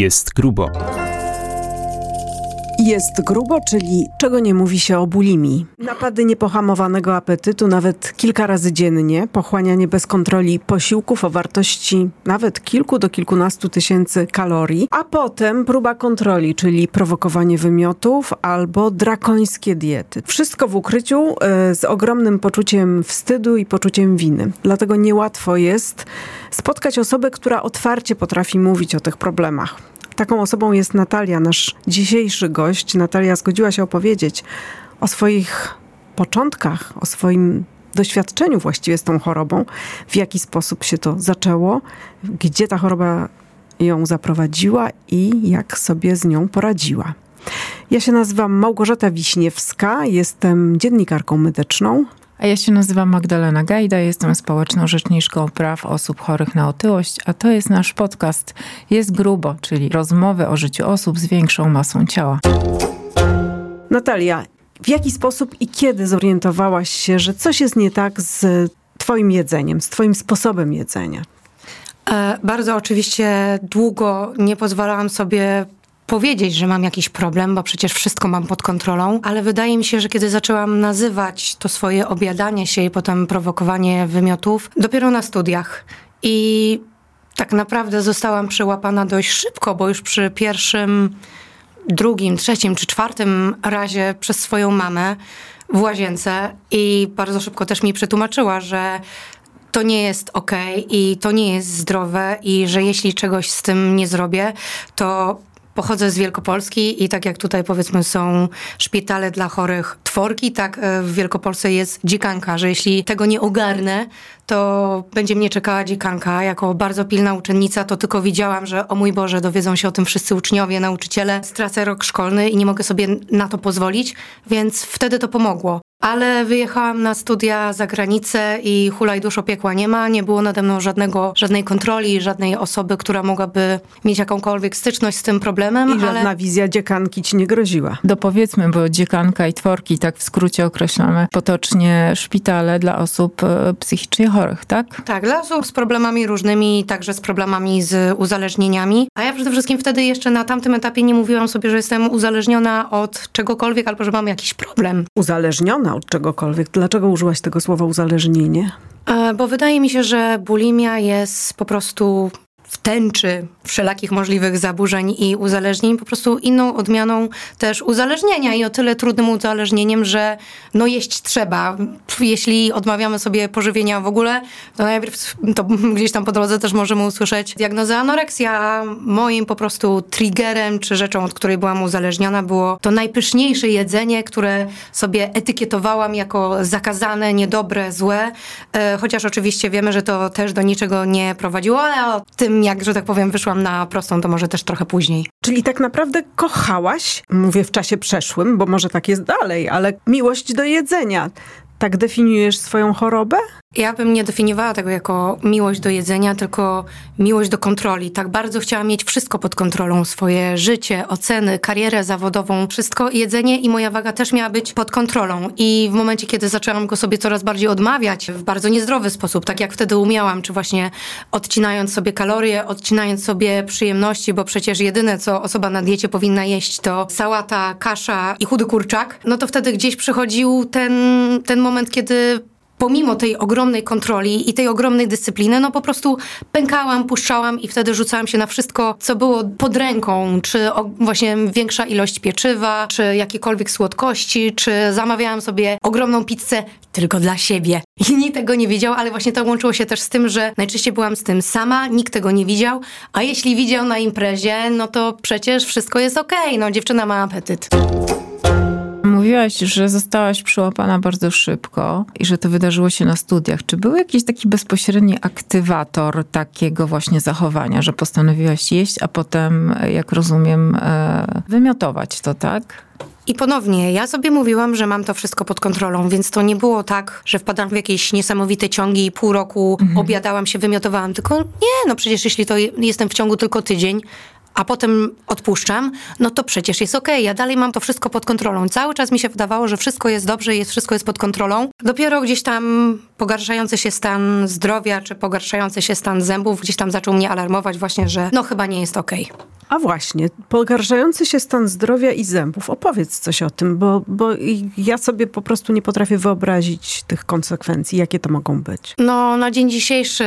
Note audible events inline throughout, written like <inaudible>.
Jest grubo. Jest grubo, czyli czego nie mówi się o bulimii. Napady niepohamowanego apetytu nawet kilka razy dziennie, pochłanianie bez kontroli posiłków o wartości nawet kilku do kilkunastu tysięcy kalorii, a potem próba kontroli, czyli prowokowanie wymiotów albo drakońskie diety. Wszystko w ukryciu e, z ogromnym poczuciem wstydu i poczuciem winy. Dlatego niełatwo jest spotkać osobę, która otwarcie potrafi mówić o tych problemach. Taką osobą jest Natalia, nasz dzisiejszy gość. Natalia zgodziła się opowiedzieć o swoich początkach, o swoim doświadczeniu właściwie z tą chorobą, w jaki sposób się to zaczęło, gdzie ta choroba ją zaprowadziła i jak sobie z nią poradziła. Ja się nazywam Małgorzata Wiśniewska, jestem dziennikarką medyczną, a ja się nazywam Magdalena Gajda, jestem społeczną rzeczniczką praw osób chorych na otyłość, a to jest nasz podcast Jest Grubo, czyli rozmowy o życiu osób z większą masą ciała. Natalia, w jaki sposób i kiedy zorientowałaś się, że coś jest nie tak z twoim jedzeniem, z twoim sposobem jedzenia? E, bardzo oczywiście długo nie pozwalałam sobie powiedzieć, że mam jakiś problem, bo przecież wszystko mam pod kontrolą, ale wydaje mi się, że kiedy zaczęłam nazywać to swoje obiadanie się i potem prowokowanie wymiotów, dopiero na studiach. I tak naprawdę zostałam przyłapana dość szybko, bo już przy pierwszym, drugim, trzecim czy czwartym razie przez swoją mamę w łazience i bardzo szybko też mi przetłumaczyła, że to nie jest ok i to nie jest zdrowe i że jeśli czegoś z tym nie zrobię, to Pochodzę z Wielkopolski i tak jak tutaj powiedzmy są szpitale dla chorych tworki, tak e, w Wielkopolsce jest dziekanka, że jeśli tego nie ogarnę, to będzie mnie czekała dziekanka. Jako bardzo pilna uczennica to tylko widziałam, że o mój Boże, dowiedzą się o tym wszyscy uczniowie, nauczyciele, stracę rok szkolny i nie mogę sobie na to pozwolić, więc wtedy to pomogło. Ale wyjechałam na studia za granicę i hulaj dusz opiekła nie ma. Nie było nade mną żadnego, żadnej kontroli, żadnej osoby, która mogłaby mieć jakąkolwiek styczność z tym problemem. I żadna ale... wizja dziekanki ci nie groziła. Dopowiedzmy, bo dziekanka i tworki, tak w skrócie określamy potocznie szpitale dla osób e, psychicznie chorych, tak? Tak, dla osób z problemami różnymi, także z problemami z uzależnieniami. A ja przede wszystkim wtedy jeszcze na tamtym etapie nie mówiłam sobie, że jestem uzależniona od czegokolwiek albo że mam jakiś problem. Uzależniona? Od czegokolwiek. Dlaczego użyłaś tego słowa uzależnienie? E, bo wydaje mi się, że bulimia jest po prostu w tęczy wszelakich możliwych zaburzeń i uzależnień, po prostu inną odmianą też uzależnienia i o tyle trudnym uzależnieniem, że no jeść trzeba. Jeśli odmawiamy sobie pożywienia w ogóle, to najpierw to gdzieś tam po drodze też możemy usłyszeć diagnozę anoreksja. Moim po prostu triggerem czy rzeczą, od której byłam uzależniona było to najpyszniejsze jedzenie, które sobie etykietowałam jako zakazane, niedobre, złe, e, chociaż oczywiście wiemy, że to też do niczego nie prowadziło, ale o tym jak, że tak powiem, wyszłam na prostą, to może też trochę później. Czyli tak naprawdę kochałaś, mówię w czasie przeszłym, bo może tak jest dalej, ale miłość do jedzenia. Tak definiujesz swoją chorobę? Ja bym nie definiowała tego jako miłość do jedzenia, tylko miłość do kontroli. Tak bardzo chciałam mieć wszystko pod kontrolą. Swoje życie, oceny, karierę zawodową, wszystko. Jedzenie i moja waga też miała być pod kontrolą. I w momencie, kiedy zaczęłam go sobie coraz bardziej odmawiać w bardzo niezdrowy sposób, tak jak wtedy umiałam, czy właśnie odcinając sobie kalorie, odcinając sobie przyjemności, bo przecież jedyne, co osoba na diecie powinna jeść, to sałata, kasza i chudy kurczak, no to wtedy gdzieś przychodził ten, ten moment, kiedy pomimo tej ogromnej kontroli i tej ogromnej dyscypliny, no po prostu pękałam, puszczałam i wtedy rzucałam się na wszystko, co było pod ręką, czy właśnie większa ilość pieczywa, czy jakiekolwiek słodkości, czy zamawiałam sobie ogromną pizzę tylko dla siebie. I nikt tego nie widział, ale właśnie to łączyło się też z tym, że najczęściej byłam z tym sama, nikt tego nie widział, a jeśli widział na imprezie, no to przecież wszystko jest okej, okay, no dziewczyna ma apetyt. Mówiłaś, że zostałaś przyłapana bardzo szybko i że to wydarzyło się na studiach. Czy był jakiś taki bezpośredni aktywator takiego właśnie zachowania, że postanowiłaś jeść, a potem, jak rozumiem, e, wymiotować to, tak? I ponownie, ja sobie mówiłam, że mam to wszystko pod kontrolą, więc to nie było tak, że wpadłam w jakieś niesamowite ciągi i pół roku mhm. obiadałam się, wymiotowałam, tylko nie, no przecież jeśli to jestem w ciągu tylko tydzień, a potem odpuszczam, no to przecież jest okej, okay. ja dalej mam to wszystko pod kontrolą. Cały czas mi się wydawało, że wszystko jest dobrze, jest, wszystko jest pod kontrolą. Dopiero gdzieś tam pogarszający się stan zdrowia, czy pogarszający się stan zębów gdzieś tam zaczął mnie alarmować właśnie, że no chyba nie jest okej. Okay. A właśnie, pogarszający się stan zdrowia i zębów. Opowiedz coś o tym, bo, bo ja sobie po prostu nie potrafię wyobrazić tych konsekwencji, jakie to mogą być. No, na dzień dzisiejszy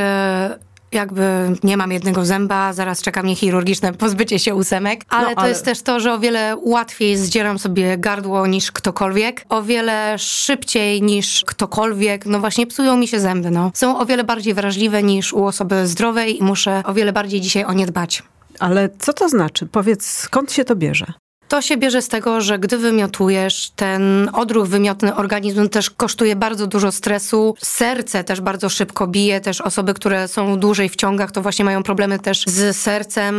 jakby nie mam jednego zęba, zaraz czeka mnie chirurgiczne pozbycie się ósemek, ale, no, ale, to jest też to, że o wiele łatwiej zdzieram sobie gardło niż ktokolwiek, o wiele szybciej niż ktokolwiek, no właśnie psują mi się zęby, no. Są o wiele bardziej wrażliwe niż u osoby zdrowej i muszę o wiele bardziej dzisiaj o nie dbać. Ale co to znaczy? Powiedz, skąd się to bierze? To się bierze z tego, że gdy wymiotujesz, ten odruch wymiotny organizm też kosztuje bardzo dużo stresu. Serce też bardzo szybko bije. Też osoby, które są dłużej w ciągach, to właśnie mają problemy też z sercem.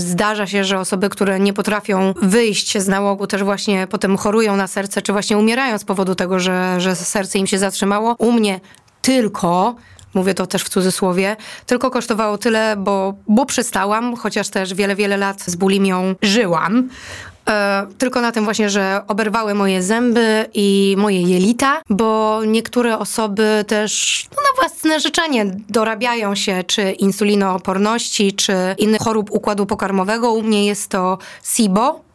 Zdarza się, że osoby, które nie potrafią wyjść z nałogu, też właśnie potem chorują na serce, czy właśnie umierają z powodu tego, że, że serce im się zatrzymało. U mnie tylko mówię to też w cudzysłowie, tylko kosztowało tyle, bo, bo przestałam, chociaż też wiele, wiele lat z bulimią żyłam. E, tylko na tym właśnie, że oberwały moje zęby i moje jelita, bo niektóre osoby też no, na własne życzenie dorabiają się czy insulinooporności, czy innych chorób układu pokarmowego. U mnie jest to SIBO,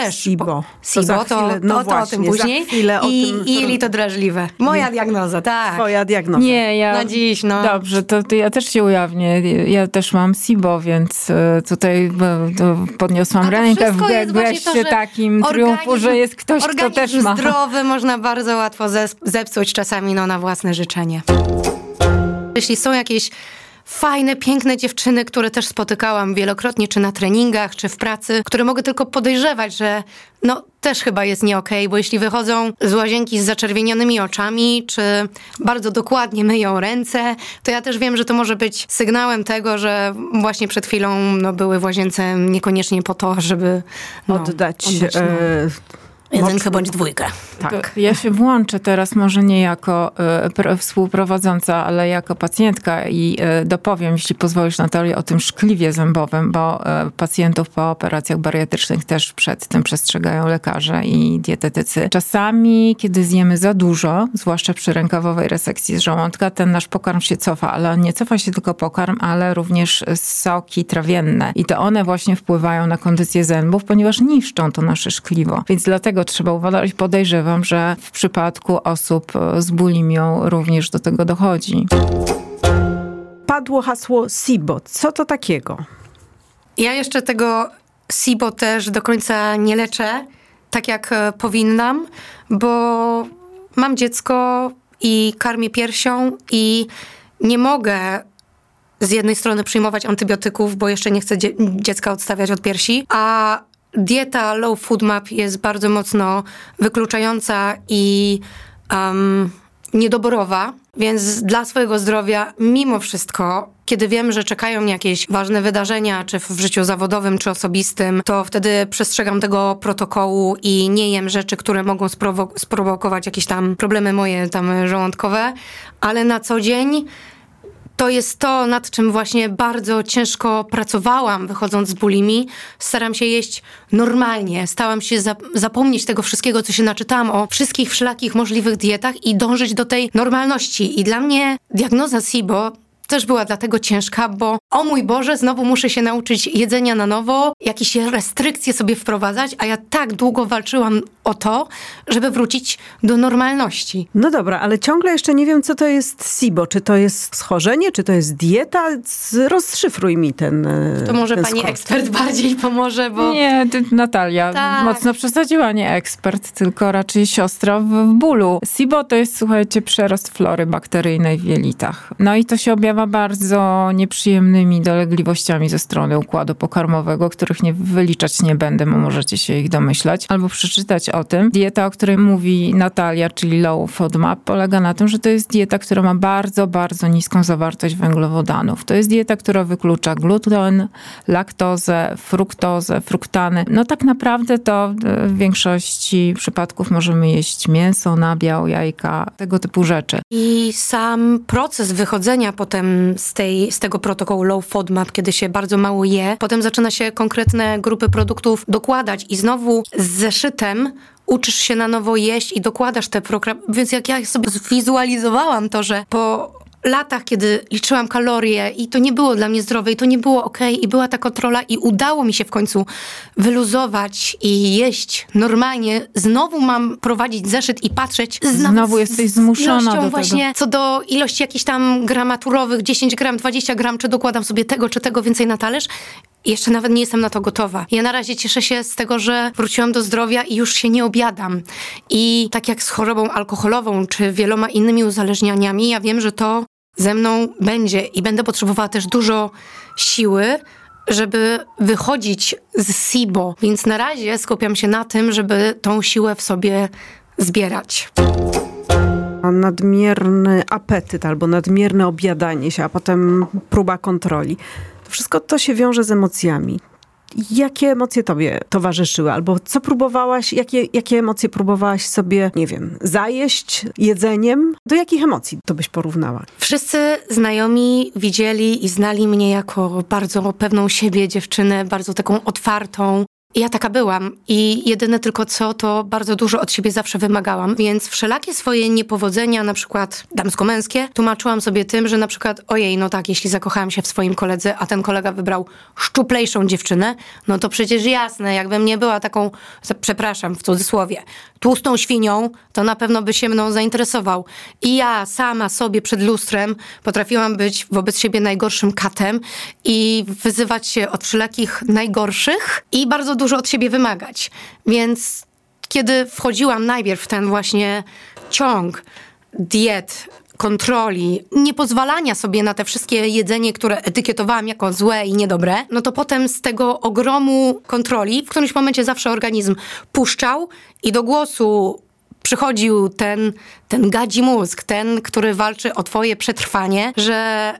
też. SIBO. SIBO, to, to, no to, właśnie, o tym później. I, tym, I jelito drażliwe. Moja diagnoza, tak. Twoja diagnoza. Nie, ja... Na dziś, no. Dobrze, to, to ja też się ujawnię. Ja też mam SIBO, więc e, tutaj e, podniosłam rękę w geście takim triumfu, że jest ktoś, kto też ma. zdrowy można bardzo łatwo zepsuć czasami no, na własne życzenie. Jeśli są jakieś fajne, piękne dziewczyny, które też spotykałam wielokrotnie, czy na treningach, czy w pracy, które mogę tylko podejrzewać, że no też chyba jest nie okej, okay, bo jeśli wychodzą z łazienki z zaczerwienionymi oczami, czy bardzo dokładnie myją ręce, to ja też wiem, że to może być sygnałem tego, że właśnie przed chwilą no, były w łazience niekoniecznie po to, żeby no, oddać, oddać no. E Jedynkę bądź dwójkę. Tak. ja się włączę teraz może nie jako y, współprowadząca, ale jako pacjentka i y, dopowiem, jeśli pozwolisz Natalia, o tym szkliwie zębowym, bo y, pacjentów po operacjach bariatrycznych też przed tym przestrzegają lekarze i dietetycy. Czasami, kiedy zjemy za dużo, zwłaszcza przy rękawowej resekcji z żołądka, ten nasz pokarm się cofa, ale nie cofa się tylko pokarm, ale również soki trawienne. I to one właśnie wpływają na kondycję zębów, ponieważ niszczą to nasze szkliwo. Więc dlatego trzeba uważać. Podejrzewam, że w przypadku osób z bulimią również do tego dochodzi. Padło hasło SIBO. Co to takiego? Ja jeszcze tego SIBO też do końca nie leczę, tak jak e, powinnam, bo mam dziecko i karmię piersią i nie mogę z jednej strony przyjmować antybiotyków, bo jeszcze nie chcę dzie dziecka odstawiać od piersi, a dieta low food map jest bardzo mocno wykluczająca i um, niedoborowa, więc dla swojego zdrowia, mimo wszystko, kiedy wiem, że czekają mnie jakieś ważne wydarzenia, czy w życiu zawodowym, czy osobistym, to wtedy przestrzegam tego protokołu i nie jem rzeczy, które mogą sprowok- sprowokować jakieś tam problemy moje tam żołądkowe, ale na co dzień to jest to, nad czym właśnie bardzo ciężko pracowałam, wychodząc z bulimi. Staram się jeść normalnie, stałam się za zapomnieć tego wszystkiego, co się naczytałam o wszystkich wszelakich możliwych dietach i dążyć do tej normalności. I dla mnie diagnoza SIBO też była dlatego ciężka, bo o mój Boże, znowu muszę się nauczyć jedzenia na nowo, jakieś restrykcje sobie wprowadzać, a ja tak długo walczyłam o to, żeby wrócić do normalności. No dobra, ale ciągle jeszcze nie wiem, co to jest SIBO. Czy to jest schorzenie, czy to jest dieta? Rozszyfruj mi ten To może ten pani skrót. ekspert bardziej pomoże, bo... Nie, Natalia tak. mocno przesadziła, nie ekspert, tylko raczej siostra w, w bólu. SIBO to jest, słuchajcie, przerost flory bakteryjnej w jelitach. No i to się objawia bardzo nieprzyjemnymi dolegliwościami ze strony układu pokarmowego, których nie wyliczać nie będę, bo możecie się ich domyślać, albo przeczytać o tym. Dieta, o której mówi Natalia, czyli Low FODMAP, polega na tym, że to jest dieta, która ma bardzo, bardzo niską zawartość węglowodanów. To jest dieta, która wyklucza gluten, laktozę, fruktozę, fruktany. No tak naprawdę to w większości przypadków możemy jeść mięso, nabiał, jajka, tego typu rzeczy. I sam proces wychodzenia potem z, tej, z tego protokołu low FODMAP, kiedy się bardzo mało je. Potem zaczyna się konkretne grupy produktów dokładać i znowu z zeszytem uczysz się na nowo jeść i dokładasz te programy. Więc jak ja sobie zwizualizowałam to, że po latach, kiedy liczyłam kalorie i to nie było dla mnie zdrowe i to nie było ok i była ta kontrola i udało mi się w końcu wyluzować i jeść normalnie, znowu mam prowadzić zeszyt i patrzeć. Znowu jesteś zmuszona do właśnie tego. co do ilości jakichś tam gramaturowych, 10 gram, 20 gram, czy dokładam sobie tego, czy tego więcej na talerz jeszcze nawet nie jestem na to gotowa. Ja na razie cieszę się z tego, że wróciłam do zdrowia i już się nie obiadam. I tak jak z chorobą alkoholową czy wieloma innymi uzależnieniami, ja wiem, że to ze mną będzie i będę potrzebowała też dużo siły, żeby wychodzić z SIBO. Więc na razie skupiam się na tym, żeby tą siłę w sobie zbierać. Nadmierny apetyt albo nadmierne obiadanie się, a potem próba kontroli. To wszystko to się wiąże z emocjami. Jakie emocje tobie towarzyszyły? Albo co próbowałaś, jakie, jakie emocje próbowałaś sobie, nie wiem, zajeść jedzeniem? Do jakich emocji to byś porównała? Wszyscy znajomi widzieli i znali mnie jako bardzo pewną siebie dziewczynę, bardzo taką otwartą, ja taka byłam i jedyne tylko co, to bardzo dużo od siebie zawsze wymagałam, więc wszelakie swoje niepowodzenia, na przykład damsko-męskie, tłumaczyłam sobie tym, że na przykład ojej, no tak, jeśli zakochałam się w swoim koledze, a ten kolega wybrał szczuplejszą dziewczynę, no to przecież jasne, jakbym nie była taką, przepraszam, w cudzysłowie, tłustą świnią, to na pewno by się mną zainteresował. I ja sama sobie przed lustrem potrafiłam być wobec siebie najgorszym katem i wyzywać się od wszelakich najgorszych i bardzo dużo od siebie wymagać. Więc kiedy wchodziłam najpierw w ten właśnie ciąg diet, kontroli, nie pozwalania sobie na te wszystkie jedzenie, które etykietowałam jako złe i niedobre, no to potem z tego ogromu kontroli w którymś momencie zawsze organizm puszczał i do głosu przychodził ten, ten gadzi mózg, ten, który walczy o twoje przetrwanie, że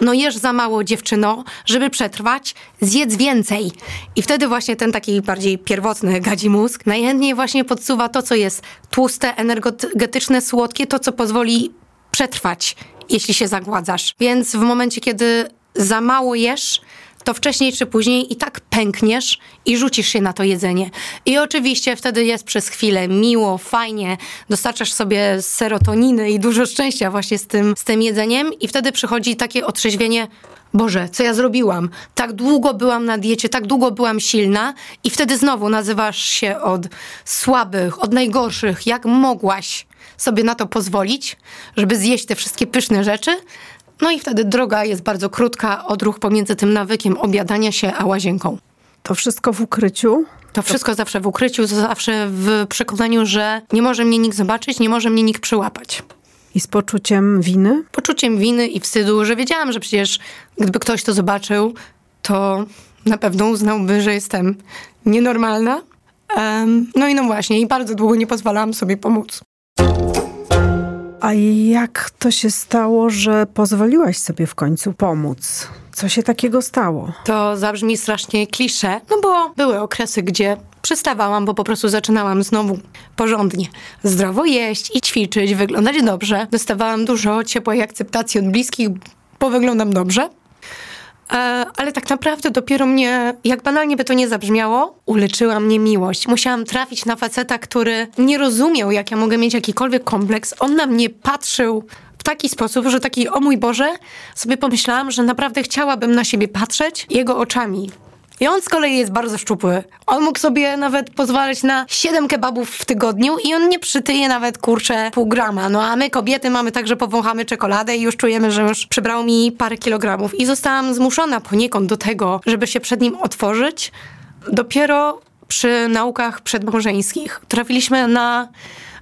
no jesz za mało dziewczyno, żeby przetrwać, zjedz więcej. I wtedy właśnie ten taki bardziej pierwotny gadzi mózg najchętniej właśnie podsuwa to, co jest tłuste, energetyczne, słodkie, to, co pozwoli przetrwać, jeśli się zagładzasz. Więc w momencie, kiedy za mało jesz, to wcześniej czy później i tak pękniesz i rzucisz się na to jedzenie. I oczywiście wtedy jest przez chwilę miło, fajnie, dostarczasz sobie serotoniny i dużo szczęścia właśnie z tym, z tym jedzeniem i wtedy przychodzi takie otrzeźwienie, Boże, co ja zrobiłam? Tak długo byłam na diecie, tak długo byłam silna i wtedy znowu nazywasz się od słabych, od najgorszych, jak mogłaś sobie na to pozwolić, żeby zjeść te wszystkie pyszne rzeczy. No i wtedy droga jest bardzo krótka, odruch pomiędzy tym nawykiem obiadania się a łazienką. To wszystko w ukryciu? To wszystko zawsze w ukryciu, zawsze w przekonaniu, że nie może mnie nikt zobaczyć, nie może mnie nikt przyłapać. I z poczuciem winy? Poczuciem winy i wstydu, że wiedziałam, że przecież gdyby ktoś to zobaczył, to na pewno uznałby, że jestem nienormalna. Um, no i no właśnie, i bardzo długo nie pozwalałam sobie pomóc. A jak to się stało, że pozwoliłaś sobie w końcu pomóc? Co się takiego stało? To zabrzmi strasznie klisze, no bo były okresy, gdzie przestawałam, bo po prostu zaczynałam znowu porządnie zdrowo jeść i ćwiczyć, wyglądać dobrze. Dostawałam dużo ciepłej akceptacji od bliskich, bo wyglądam dobrze. E, ale tak naprawdę dopiero mnie, jak banalnie by to nie zabrzmiało, uleczyła mnie miłość. Musiałam trafić na faceta, który nie rozumiał, jak ja mogę mieć jakikolwiek kompleks. On na mnie patrzył w taki sposób, że taki, o mój Boże, sobie pomyślałam, że naprawdę chciałabym na siebie patrzeć jego oczami. I on z kolei jest bardzo szczupły. On mógł sobie nawet pozwalać na 7 kebabów w tygodniu i on nie przytyje nawet, kurczę, pół grama. No a my kobiety mamy tak, że powąchamy czekoladę i już czujemy, że już przybrało mi parę kilogramów. I zostałam zmuszona poniekąd do tego, żeby się przed nim otworzyć. Dopiero przy naukach przedmałżeńskich trafiliśmy na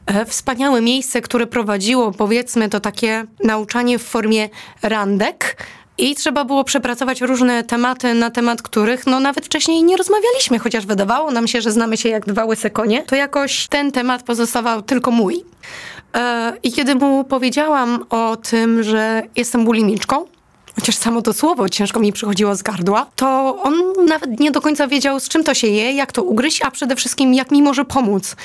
e, wspaniałe miejsce, które prowadziło, powiedzmy, to takie nauczanie w formie randek, i trzeba było przepracować różne tematy, na temat których no nawet wcześniej nie rozmawialiśmy, chociaż wydawało nam się, że znamy się jak dwa łyse konie, to jakoś ten temat pozostawał tylko mój. E, I kiedy mu powiedziałam o tym, że jestem bulimiczką, chociaż samo to słowo ciężko mi przychodziło z gardła, to on nawet nie do końca wiedział, z czym to się je, jak to ugryźć, a przede wszystkim jak mi może pomóc.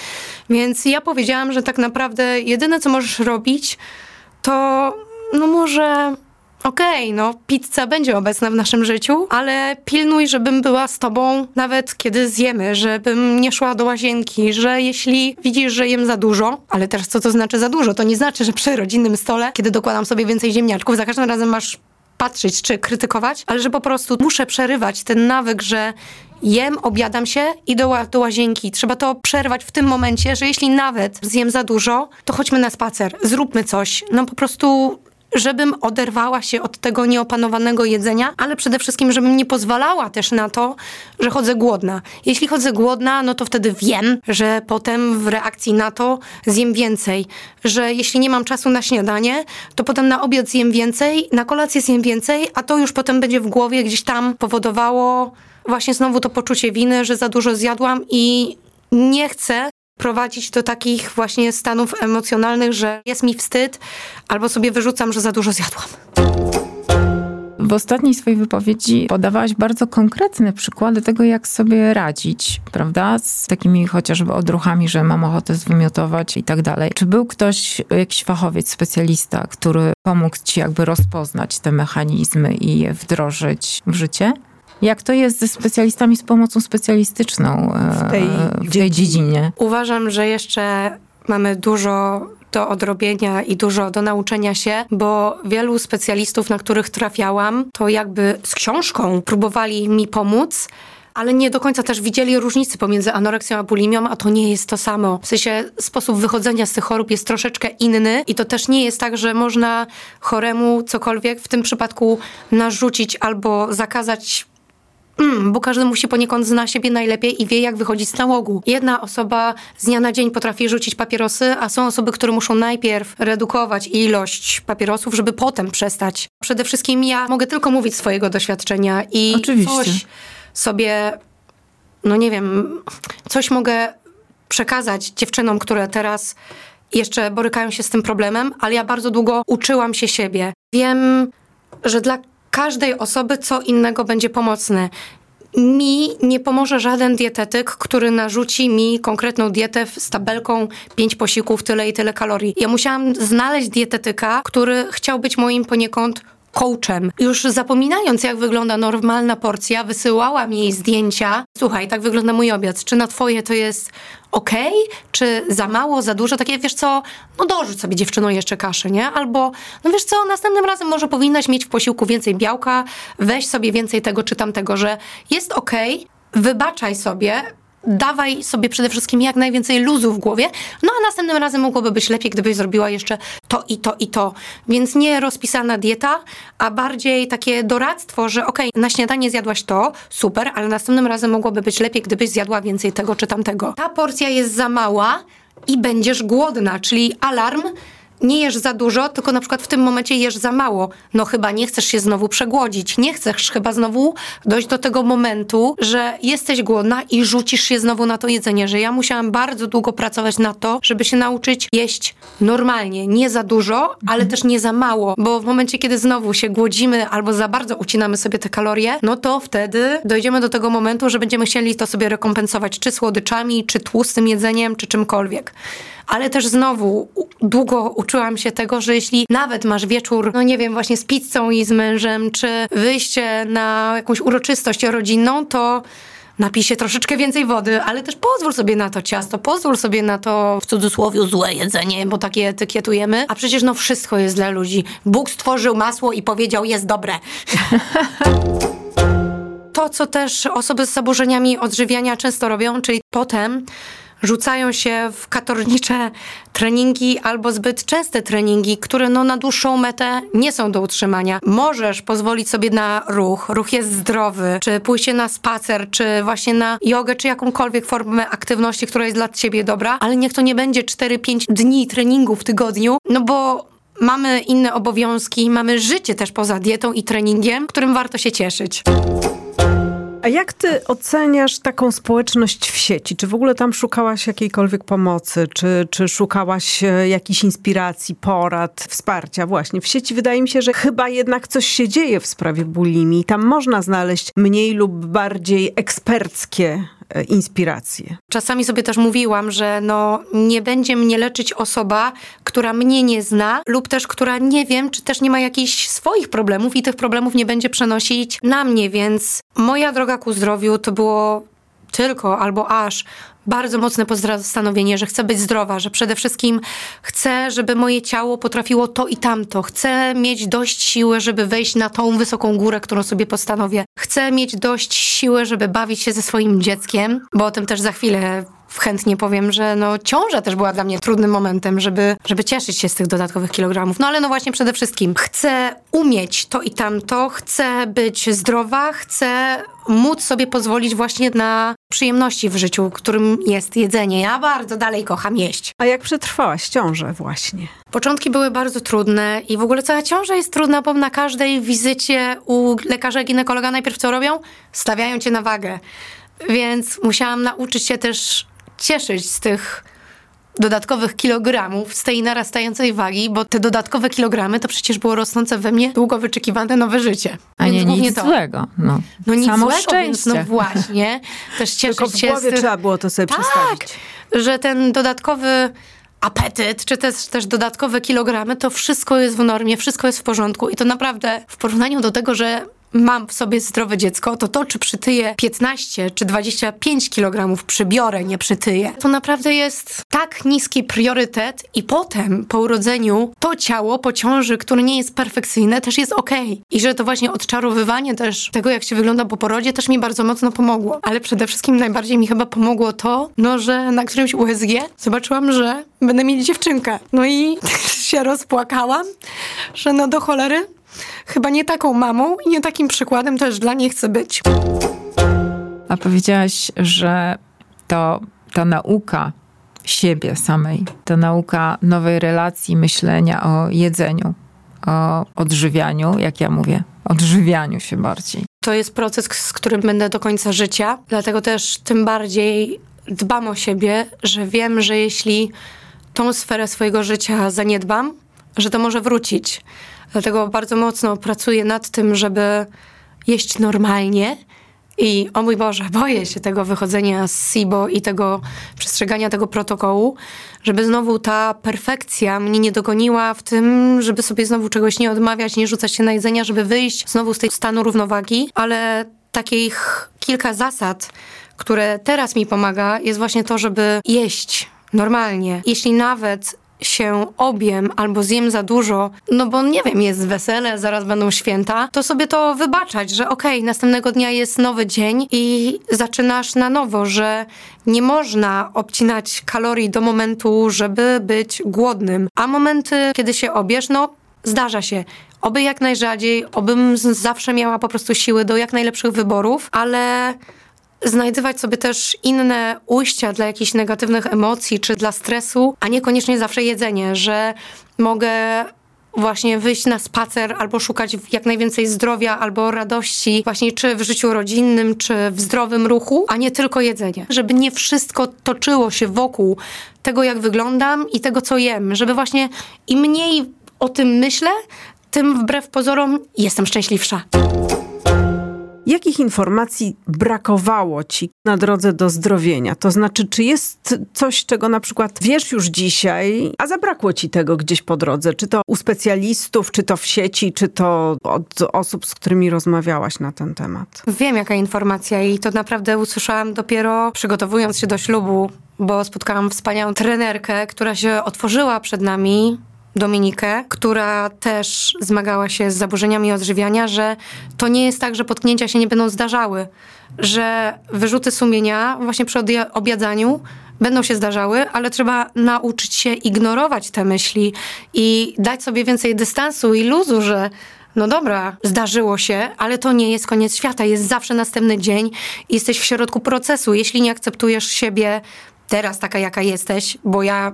Więc ja powiedziałam, że tak naprawdę jedyne, co możesz robić, to no może okej, okay, no pizza będzie obecna w naszym życiu, ale pilnuj, żebym była z tobą nawet kiedy zjemy, żebym nie szła do łazienki, że jeśli widzisz, że jem za dużo, ale teraz co to znaczy za dużo? To nie znaczy, że przy rodzinnym stole, kiedy dokładam sobie więcej ziemniaczków, za każdym razem masz patrzeć czy krytykować, ale że po prostu muszę przerywać ten nawyk, że jem, obiadam się i do, do łazienki. Trzeba to przerwać w tym momencie, że jeśli nawet zjem za dużo, to chodźmy na spacer, zróbmy coś. No po prostu żebym oderwała się od tego nieopanowanego jedzenia, ale przede wszystkim, żebym nie pozwalała też na to, że chodzę głodna. Jeśli chodzę głodna, no to wtedy wiem, że potem w reakcji na to zjem więcej. Że jeśli nie mam czasu na śniadanie, to potem na obiad zjem więcej, na kolację zjem więcej, a to już potem będzie w głowie gdzieś tam powodowało właśnie znowu to poczucie winy, że za dużo zjadłam i nie chcę prowadzić do takich właśnie stanów emocjonalnych, że jest mi wstyd, albo sobie wyrzucam, że za dużo zjadłam. W ostatniej swojej wypowiedzi podawałaś bardzo konkretne przykłady tego, jak sobie radzić, prawda? Z takimi chociażby odruchami, że mam ochotę zwymiotować i tak dalej. Czy był ktoś, jakiś fachowiec, specjalista, który pomógł ci jakby rozpoznać te mechanizmy i je wdrożyć w życie? Jak to jest ze specjalistami z pomocą specjalistyczną e, w tej, w tej dziedzinie? Uważam, że jeszcze mamy dużo do odrobienia i dużo do nauczenia się, bo wielu specjalistów, na których trafiałam, to jakby z książką próbowali mi pomóc, ale nie do końca też widzieli różnicy pomiędzy anoreksją a bulimią, a to nie jest to samo. W sensie sposób wychodzenia z tych chorób jest troszeczkę inny i to też nie jest tak, że można choremu cokolwiek w tym przypadku narzucić albo zakazać Mm, bo każdy musi poniekąd zna siebie najlepiej i wie, jak wychodzić z nałogu. Jedna osoba z dnia na dzień potrafi rzucić papierosy, a są osoby, które muszą najpierw redukować ilość papierosów, żeby potem przestać. Przede wszystkim ja mogę tylko mówić swojego doświadczenia i Oczywiście. coś sobie, no nie wiem, coś mogę przekazać dziewczynom, które teraz jeszcze borykają się z tym problemem, ale ja bardzo długo uczyłam się siebie. Wiem, że dla każdej osoby co innego będzie pomocne. Mi nie pomoże żaden dietetyk, który narzuci mi konkretną dietę z tabelką pięć posiłków, tyle i tyle kalorii. Ja musiałam znaleźć dietetyka, który chciał być moim poniekąd coachem. Już zapominając, jak wygląda normalna porcja, wysyłałam jej zdjęcia. Słuchaj, tak wygląda mój obiad. Czy na twoje to jest ok? Czy za mało, za dużo? Takie, wiesz co, no dorzuć sobie dziewczyno jeszcze kaszy, nie? Albo, no wiesz co, następnym razem może powinnaś mieć w posiłku więcej białka, weź sobie więcej tego czy tamtego, że jest ok, wybaczaj sobie, dawaj sobie przede wszystkim jak najwięcej luzu w głowie, no a następnym razem mogłoby być lepiej, gdybyś zrobiła jeszcze to i to i to. Więc nie rozpisana dieta, a bardziej takie doradztwo, że okej, okay, na śniadanie zjadłaś to, super, ale następnym razem mogłoby być lepiej, gdybyś zjadła więcej tego czy tamtego. Ta porcja jest za mała i będziesz głodna, czyli alarm, nie jesz za dużo, tylko na przykład w tym momencie jesz za mało. No chyba nie chcesz się znowu przegłodzić. Nie chcesz chyba znowu dojść do tego momentu, że jesteś głodna i rzucisz się znowu na to jedzenie, że ja musiałam bardzo długo pracować na to, żeby się nauczyć jeść normalnie, nie za dużo, ale też nie za mało, bo w momencie, kiedy znowu się głodzimy albo za bardzo ucinamy sobie te kalorie, no to wtedy dojdziemy do tego momentu, że będziemy chcieli to sobie rekompensować czy słodyczami, czy tłustym jedzeniem, czy czymkolwiek ale też znowu długo uczyłam się tego, że jeśli nawet masz wieczór, no nie wiem, właśnie z pizzą i z mężem, czy wyjście na jakąś uroczystość rodzinną, to napij się troszeczkę więcej wody, ale też pozwól sobie na to ciasto, pozwól sobie na to w cudzysłowie złe jedzenie, bo takie etykietujemy. A przecież no wszystko jest dla ludzi. Bóg stworzył masło i powiedział jest dobre. <laughs> to, co też osoby z zaburzeniami odżywiania często robią, czyli potem rzucają się w katornicze treningi albo zbyt częste treningi, które no na dłuższą metę nie są do utrzymania. Możesz pozwolić sobie na ruch, ruch jest zdrowy, czy pójście na spacer, czy właśnie na jogę, czy jakąkolwiek formę aktywności, która jest dla ciebie dobra, ale niech to nie będzie 4-5 dni treningu w tygodniu, no bo mamy inne obowiązki, mamy życie też poza dietą i treningiem, którym warto się cieszyć. A jak ty oceniasz taką społeczność w sieci? Czy w ogóle tam szukałaś jakiejkolwiek pomocy? Czy, czy szukałaś e, jakiejś inspiracji, porad, wsparcia? Właśnie w sieci wydaje mi się, że chyba jednak coś się dzieje w sprawie bulimii. Tam można znaleźć mniej lub bardziej eksperckie e, inspirację. Czasami sobie też mówiłam, że no nie będzie mnie leczyć osoba, która mnie nie zna lub też która nie wiem, czy też nie ma jakichś swoich problemów i tych problemów nie będzie przenosić na mnie, więc moja droga ku zdrowiu to było tylko albo aż bardzo mocne postanowienie, że chcę być zdrowa, że przede wszystkim chcę, żeby moje ciało potrafiło to i tamto. Chcę mieć dość siły, żeby wejść na tą wysoką górę, którą sobie postanowię. Chcę mieć dość siły, żeby bawić się ze swoim dzieckiem, bo o tym też za chwilę chętnie powiem, że no ciąża też była dla mnie trudnym momentem, żeby, żeby cieszyć się z tych dodatkowych kilogramów. No ale no właśnie przede wszystkim chcę umieć to i tamto, chcę być zdrowa, chcę móc sobie pozwolić właśnie na przyjemności w życiu, którym jest jedzenie. Ja bardzo dalej kocham jeść. A jak przetrwałaś ciążę właśnie? Początki były bardzo trudne i w ogóle cała ciąża jest trudna, bo na każdej wizycie u lekarza ginekologa najpierw co robią? Stawiają cię na wagę. Więc musiałam nauczyć się też cieszyć z tych dodatkowych kilogramów, z tej narastającej wagi, bo te dodatkowe kilogramy to przecież było rosnące we mnie długo wyczekiwane nowe życie. A więc nie nic to. złego. No, no nic Samo złego, szczęście. więc no <laughs> właśnie. Też cieszyć Tylko w się głowie z tych... trzeba było to sobie tak, przedstawić. że ten dodatkowy apetyt, czy też, też dodatkowe kilogramy, to wszystko jest w normie, wszystko jest w porządku i to naprawdę w porównaniu do tego, że mam w sobie zdrowe dziecko, to to, czy przytyję 15 czy 25 kg przybiorę, nie przytyję, to naprawdę jest tak niski priorytet i potem po urodzeniu to ciało po ciąży, które nie jest perfekcyjne, też jest okej. Okay. I że to właśnie odczarowywanie też tego, jak się wygląda po porodzie, też mi bardzo mocno pomogło. Ale przede wszystkim najbardziej mi chyba pomogło to, no, że na którymś USG zobaczyłam, że będę mieć dziewczynkę. No i <laughs> się rozpłakałam, że no do cholery chyba nie taką mamą i nie takim przykładem też dla niej chcę być. A powiedziałaś, że to ta nauka siebie samej, ta nauka nowej relacji, myślenia o jedzeniu, o odżywianiu, jak ja mówię, odżywianiu się bardziej. To jest proces, z którym będę do końca życia, dlatego też tym bardziej dbam o siebie, że wiem, że jeśli tą sferę swojego życia zaniedbam, że to może wrócić. Dlatego bardzo mocno pracuję nad tym, żeby jeść normalnie. I o mój Boże, boję się tego wychodzenia z SIBO i tego przestrzegania tego protokołu, żeby znowu ta perfekcja mnie nie dogoniła w tym, żeby sobie znowu czegoś nie odmawiać, nie rzucać się na jedzenia, żeby wyjść znowu z tej stanu równowagi. Ale takich kilka zasad, które teraz mi pomaga, jest właśnie to, żeby jeść normalnie. Jeśli nawet się obiem albo zjem za dużo, no bo nie wiem, jest wesele, zaraz będą święta, to sobie to wybaczać, że okej, okay, następnego dnia jest nowy dzień i zaczynasz na nowo, że nie można obcinać kalorii do momentu, żeby być głodnym. A momenty, kiedy się obiesz, no zdarza się. Oby jak najrzadziej, obym zawsze miała po prostu siły do jak najlepszych wyborów, ale znajdywać sobie też inne ujścia dla jakichś negatywnych emocji czy dla stresu, a niekoniecznie zawsze jedzenie, że mogę właśnie wyjść na spacer albo szukać jak najwięcej zdrowia albo radości właśnie czy w życiu rodzinnym, czy w zdrowym ruchu, a nie tylko jedzenie. Żeby nie wszystko toczyło się wokół tego, jak wyglądam i tego, co jem. Żeby właśnie im mniej o tym myślę, tym wbrew pozorom jestem szczęśliwsza. Jakich informacji brakowało ci na drodze do zdrowienia? To znaczy, czy jest coś, czego na przykład wiesz już dzisiaj, a zabrakło ci tego gdzieś po drodze? Czy to u specjalistów, czy to w sieci, czy to od osób, z którymi rozmawiałaś na ten temat? Wiem, jaka informacja i to naprawdę usłyszałam dopiero przygotowując się do ślubu, bo spotkałam wspaniałą trenerkę, która się otworzyła przed nami Dominikę, która też zmagała się z zaburzeniami odżywiania, że to nie jest tak, że potknięcia się nie będą zdarzały, że wyrzuty sumienia właśnie przy obiadzaniu będą się zdarzały, ale trzeba nauczyć się ignorować te myśli i dać sobie więcej dystansu i luzu, że no dobra, zdarzyło się, ale to nie jest koniec świata. Jest zawsze następny dzień i jesteś w środku procesu. Jeśli nie akceptujesz siebie teraz taka, jaka jesteś, bo ja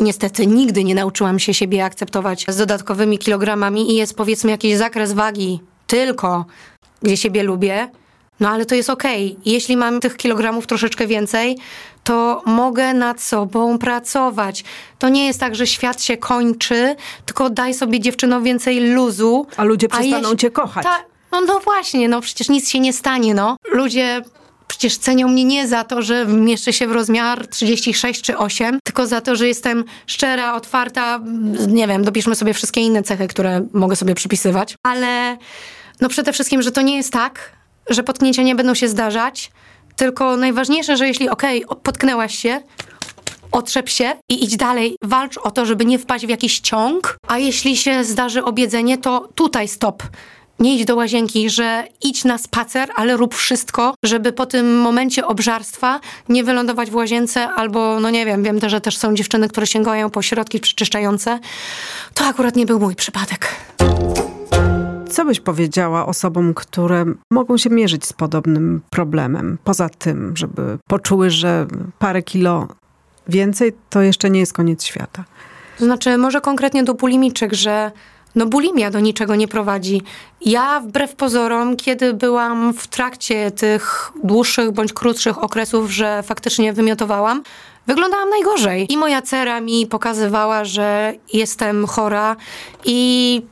niestety nigdy nie nauczyłam się siebie akceptować z dodatkowymi kilogramami i jest powiedzmy jakiś zakres wagi tylko, gdzie siebie lubię, no ale to jest okej. Okay. Jeśli mam tych kilogramów troszeczkę więcej, to mogę nad sobą pracować. To nie jest tak, że świat się kończy, tylko daj sobie dziewczyno więcej luzu. A ludzie przestaną a jeśli... cię kochać. Ta... No, no właśnie, no przecież nic się nie stanie, no. Ludzie przecież cenią mnie nie za to, że mieszczę się w rozmiar 36 czy 8, tylko za to, że jestem szczera, otwarta, nie wiem, dopiszmy sobie wszystkie inne cechy, które mogę sobie przypisywać, ale no przede wszystkim, że to nie jest tak, że potknięcia nie będą się zdarzać, tylko najważniejsze, że jeśli okej, okay, potknęłaś się, otrzep się i idź dalej. Walcz o to, żeby nie wpaść w jakiś ciąg, a jeśli się zdarzy obiedzenie, to tutaj stop. Nie idź do łazienki, że idź na spacer, ale rób wszystko, żeby po tym momencie obżarstwa nie wylądować w łazience albo, no nie wiem, wiem też, że też są dziewczyny, które sięgają po środki przeczyszczające. To akurat nie był mój przypadek. Co byś powiedziała osobom, które mogą się mierzyć z podobnym problemem? Poza tym, żeby poczuły, że parę kilo więcej to jeszcze nie jest koniec świata. Znaczy, może konkretnie do bulimiczek, że no bulimia do niczego nie prowadzi. Ja wbrew pozorom, kiedy byłam w trakcie tych dłuższych bądź krótszych okresów, że faktycznie wymiotowałam, wyglądałam najgorzej. I moja cera mi pokazywała, że jestem chora i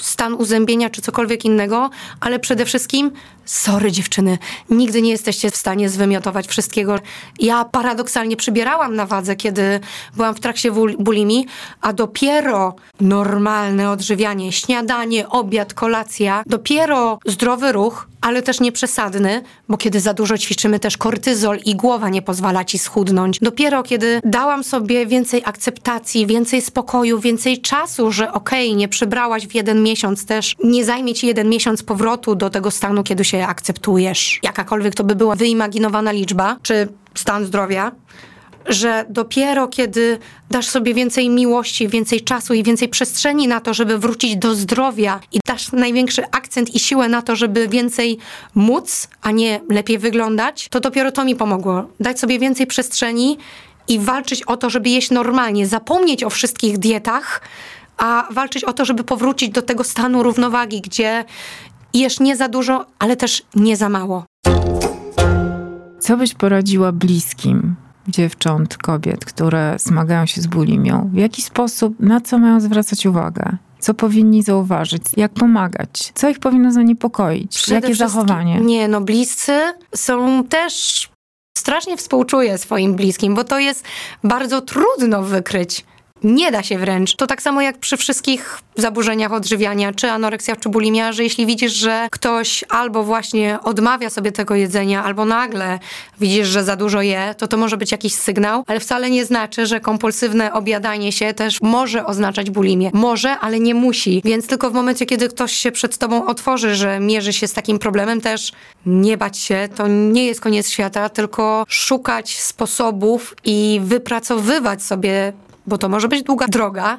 stan uzębienia czy cokolwiek innego, ale przede wszystkim Sorry dziewczyny, nigdy nie jesteście w stanie zwymiotować wszystkiego. Ja paradoksalnie przybierałam na wadze, kiedy byłam w trakcie bulimii, a dopiero normalne odżywianie, śniadanie, obiad, kolacja, dopiero zdrowy ruch, ale też nieprzesadny, bo kiedy za dużo ćwiczymy też kortyzol i głowa nie pozwala ci schudnąć. Dopiero kiedy dałam sobie więcej akceptacji, więcej spokoju, więcej czasu, że okej, okay, nie przybrałaś w jeden miesiąc też, nie zajmie ci jeden miesiąc powrotu do tego stanu, kiedy się się akceptujesz, jakakolwiek to by była wyimaginowana liczba, czy stan zdrowia, że dopiero kiedy dasz sobie więcej miłości, więcej czasu i więcej przestrzeni na to, żeby wrócić do zdrowia i dasz największy akcent i siłę na to, żeby więcej móc, a nie lepiej wyglądać, to dopiero to mi pomogło. Dać sobie więcej przestrzeni i walczyć o to, żeby jeść normalnie, zapomnieć o wszystkich dietach, a walczyć o to, żeby powrócić do tego stanu równowagi, gdzie jesz nie za dużo, ale też nie za mało. Co byś poradziła bliskim dziewcząt, kobiet, które zmagają się z bulimią? W jaki sposób, na co mają zwracać uwagę? Co powinni zauważyć? Jak pomagać? Co ich powinno zaniepokoić? Przede Jakie zachowanie? Nie, no bliscy są też... Strasznie współczuję swoim bliskim, bo to jest bardzo trudno wykryć nie da się wręcz. To tak samo jak przy wszystkich zaburzeniach odżywiania, czy anoreksja, czy bulimia, że jeśli widzisz, że ktoś albo właśnie odmawia sobie tego jedzenia, albo nagle widzisz, że za dużo je, to to może być jakiś sygnał, ale wcale nie znaczy, że kompulsywne objadanie się też może oznaczać bulimię. Może, ale nie musi. Więc tylko w momencie, kiedy ktoś się przed tobą otworzy, że mierzy się z takim problemem, też nie bać się, to nie jest koniec świata, tylko szukać sposobów i wypracowywać sobie bo to może być długa droga,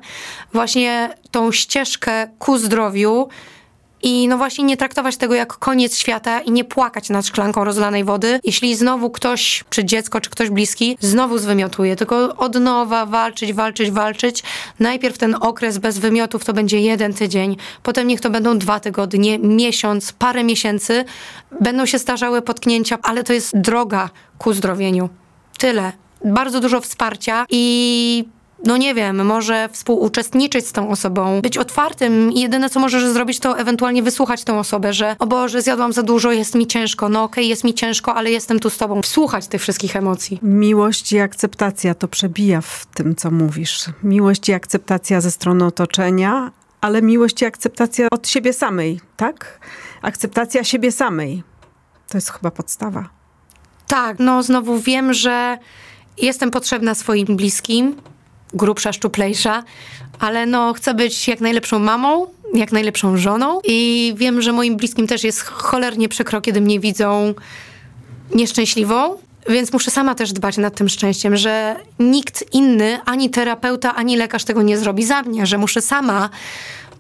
właśnie tą ścieżkę ku zdrowiu i no właśnie nie traktować tego jak koniec świata i nie płakać nad szklanką rozlanej wody. Jeśli znowu ktoś, czy dziecko, czy ktoś bliski, znowu zwymiotuje, tylko od nowa walczyć, walczyć, walczyć. Najpierw ten okres bez wymiotów to będzie jeden tydzień, potem niech to będą dwa tygodnie, miesiąc, parę miesięcy. Będą się starzały potknięcia, ale to jest droga ku zdrowieniu. Tyle. Bardzo dużo wsparcia i no nie wiem, może współuczestniczyć z tą osobą, być otwartym i jedyne co możesz zrobić to ewentualnie wysłuchać tę osobę, że o Boże, zjadłam za dużo, jest mi ciężko, no okej, okay, jest mi ciężko, ale jestem tu z tobą. Słuchać tych wszystkich emocji. Miłość i akceptacja to przebija w tym, co mówisz. Miłość i akceptacja ze strony otoczenia, ale miłość i akceptacja od siebie samej, tak? Akceptacja siebie samej. To jest chyba podstawa. Tak, no znowu wiem, że jestem potrzebna swoim bliskim, grubsza, szczuplejsza, ale no chcę być jak najlepszą mamą, jak najlepszą żoną i wiem, że moim bliskim też jest cholernie przykro, kiedy mnie widzą nieszczęśliwą, więc muszę sama też dbać nad tym szczęściem, że nikt inny, ani terapeuta, ani lekarz tego nie zrobi za mnie, że muszę sama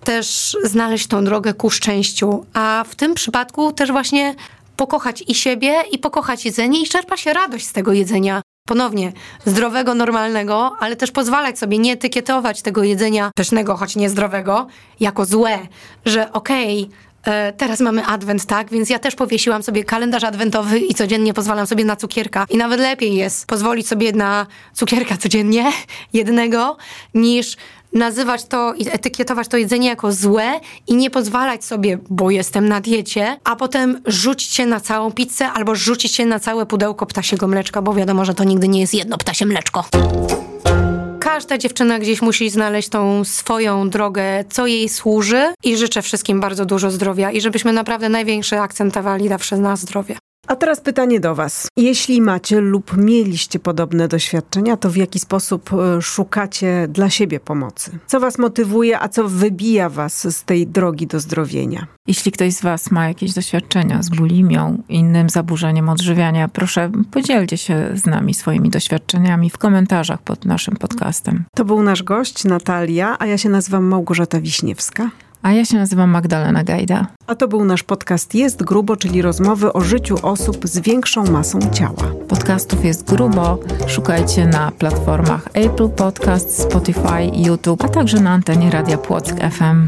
też znaleźć tą drogę ku szczęściu. A w tym przypadku też właśnie pokochać i siebie, i pokochać jedzenie, i czerpa się radość z tego jedzenia ponownie zdrowego, normalnego, ale też pozwalać sobie nie etykietować tego jedzenia pysznego, choć niezdrowego, jako złe, że okej, okay, e, teraz mamy adwent, tak? Więc ja też powiesiłam sobie kalendarz adwentowy i codziennie pozwalam sobie na cukierka. I nawet lepiej jest pozwolić sobie na cukierka codziennie, <laughs> jednego, niż nazywać to i etykietować to jedzenie jako złe i nie pozwalać sobie, bo jestem na diecie, a potem rzucić się na całą pizzę albo rzucić się na całe pudełko ptasiego mleczka, bo wiadomo, że to nigdy nie jest jedno ptasie mleczko każda dziewczyna gdzieś musi znaleźć tą swoją drogę, co jej służy i życzę wszystkim bardzo dużo zdrowia i żebyśmy naprawdę największy akcentowali zawsze na zdrowie. A teraz pytanie do Was. Jeśli macie lub mieliście podobne doświadczenia, to w jaki sposób e, szukacie dla siebie pomocy? Co Was motywuje, a co wybija Was z tej drogi do zdrowienia? Jeśli ktoś z Was ma jakieś doświadczenia z bulimią, innym zaburzeniem odżywiania, proszę podzielcie się z nami swoimi doświadczeniami w komentarzach pod naszym podcastem. To był nasz gość Natalia, a ja się nazywam Małgorzata Wiśniewska. A ja się nazywam Magdalena Gajda. A to był nasz podcast Jest Grubo, czyli rozmowy o życiu osób z większą masą ciała. Podcastów jest grubo. Szukajcie na platformach Apple Podcast, Spotify, YouTube, a także na antenie Radia Płock FM.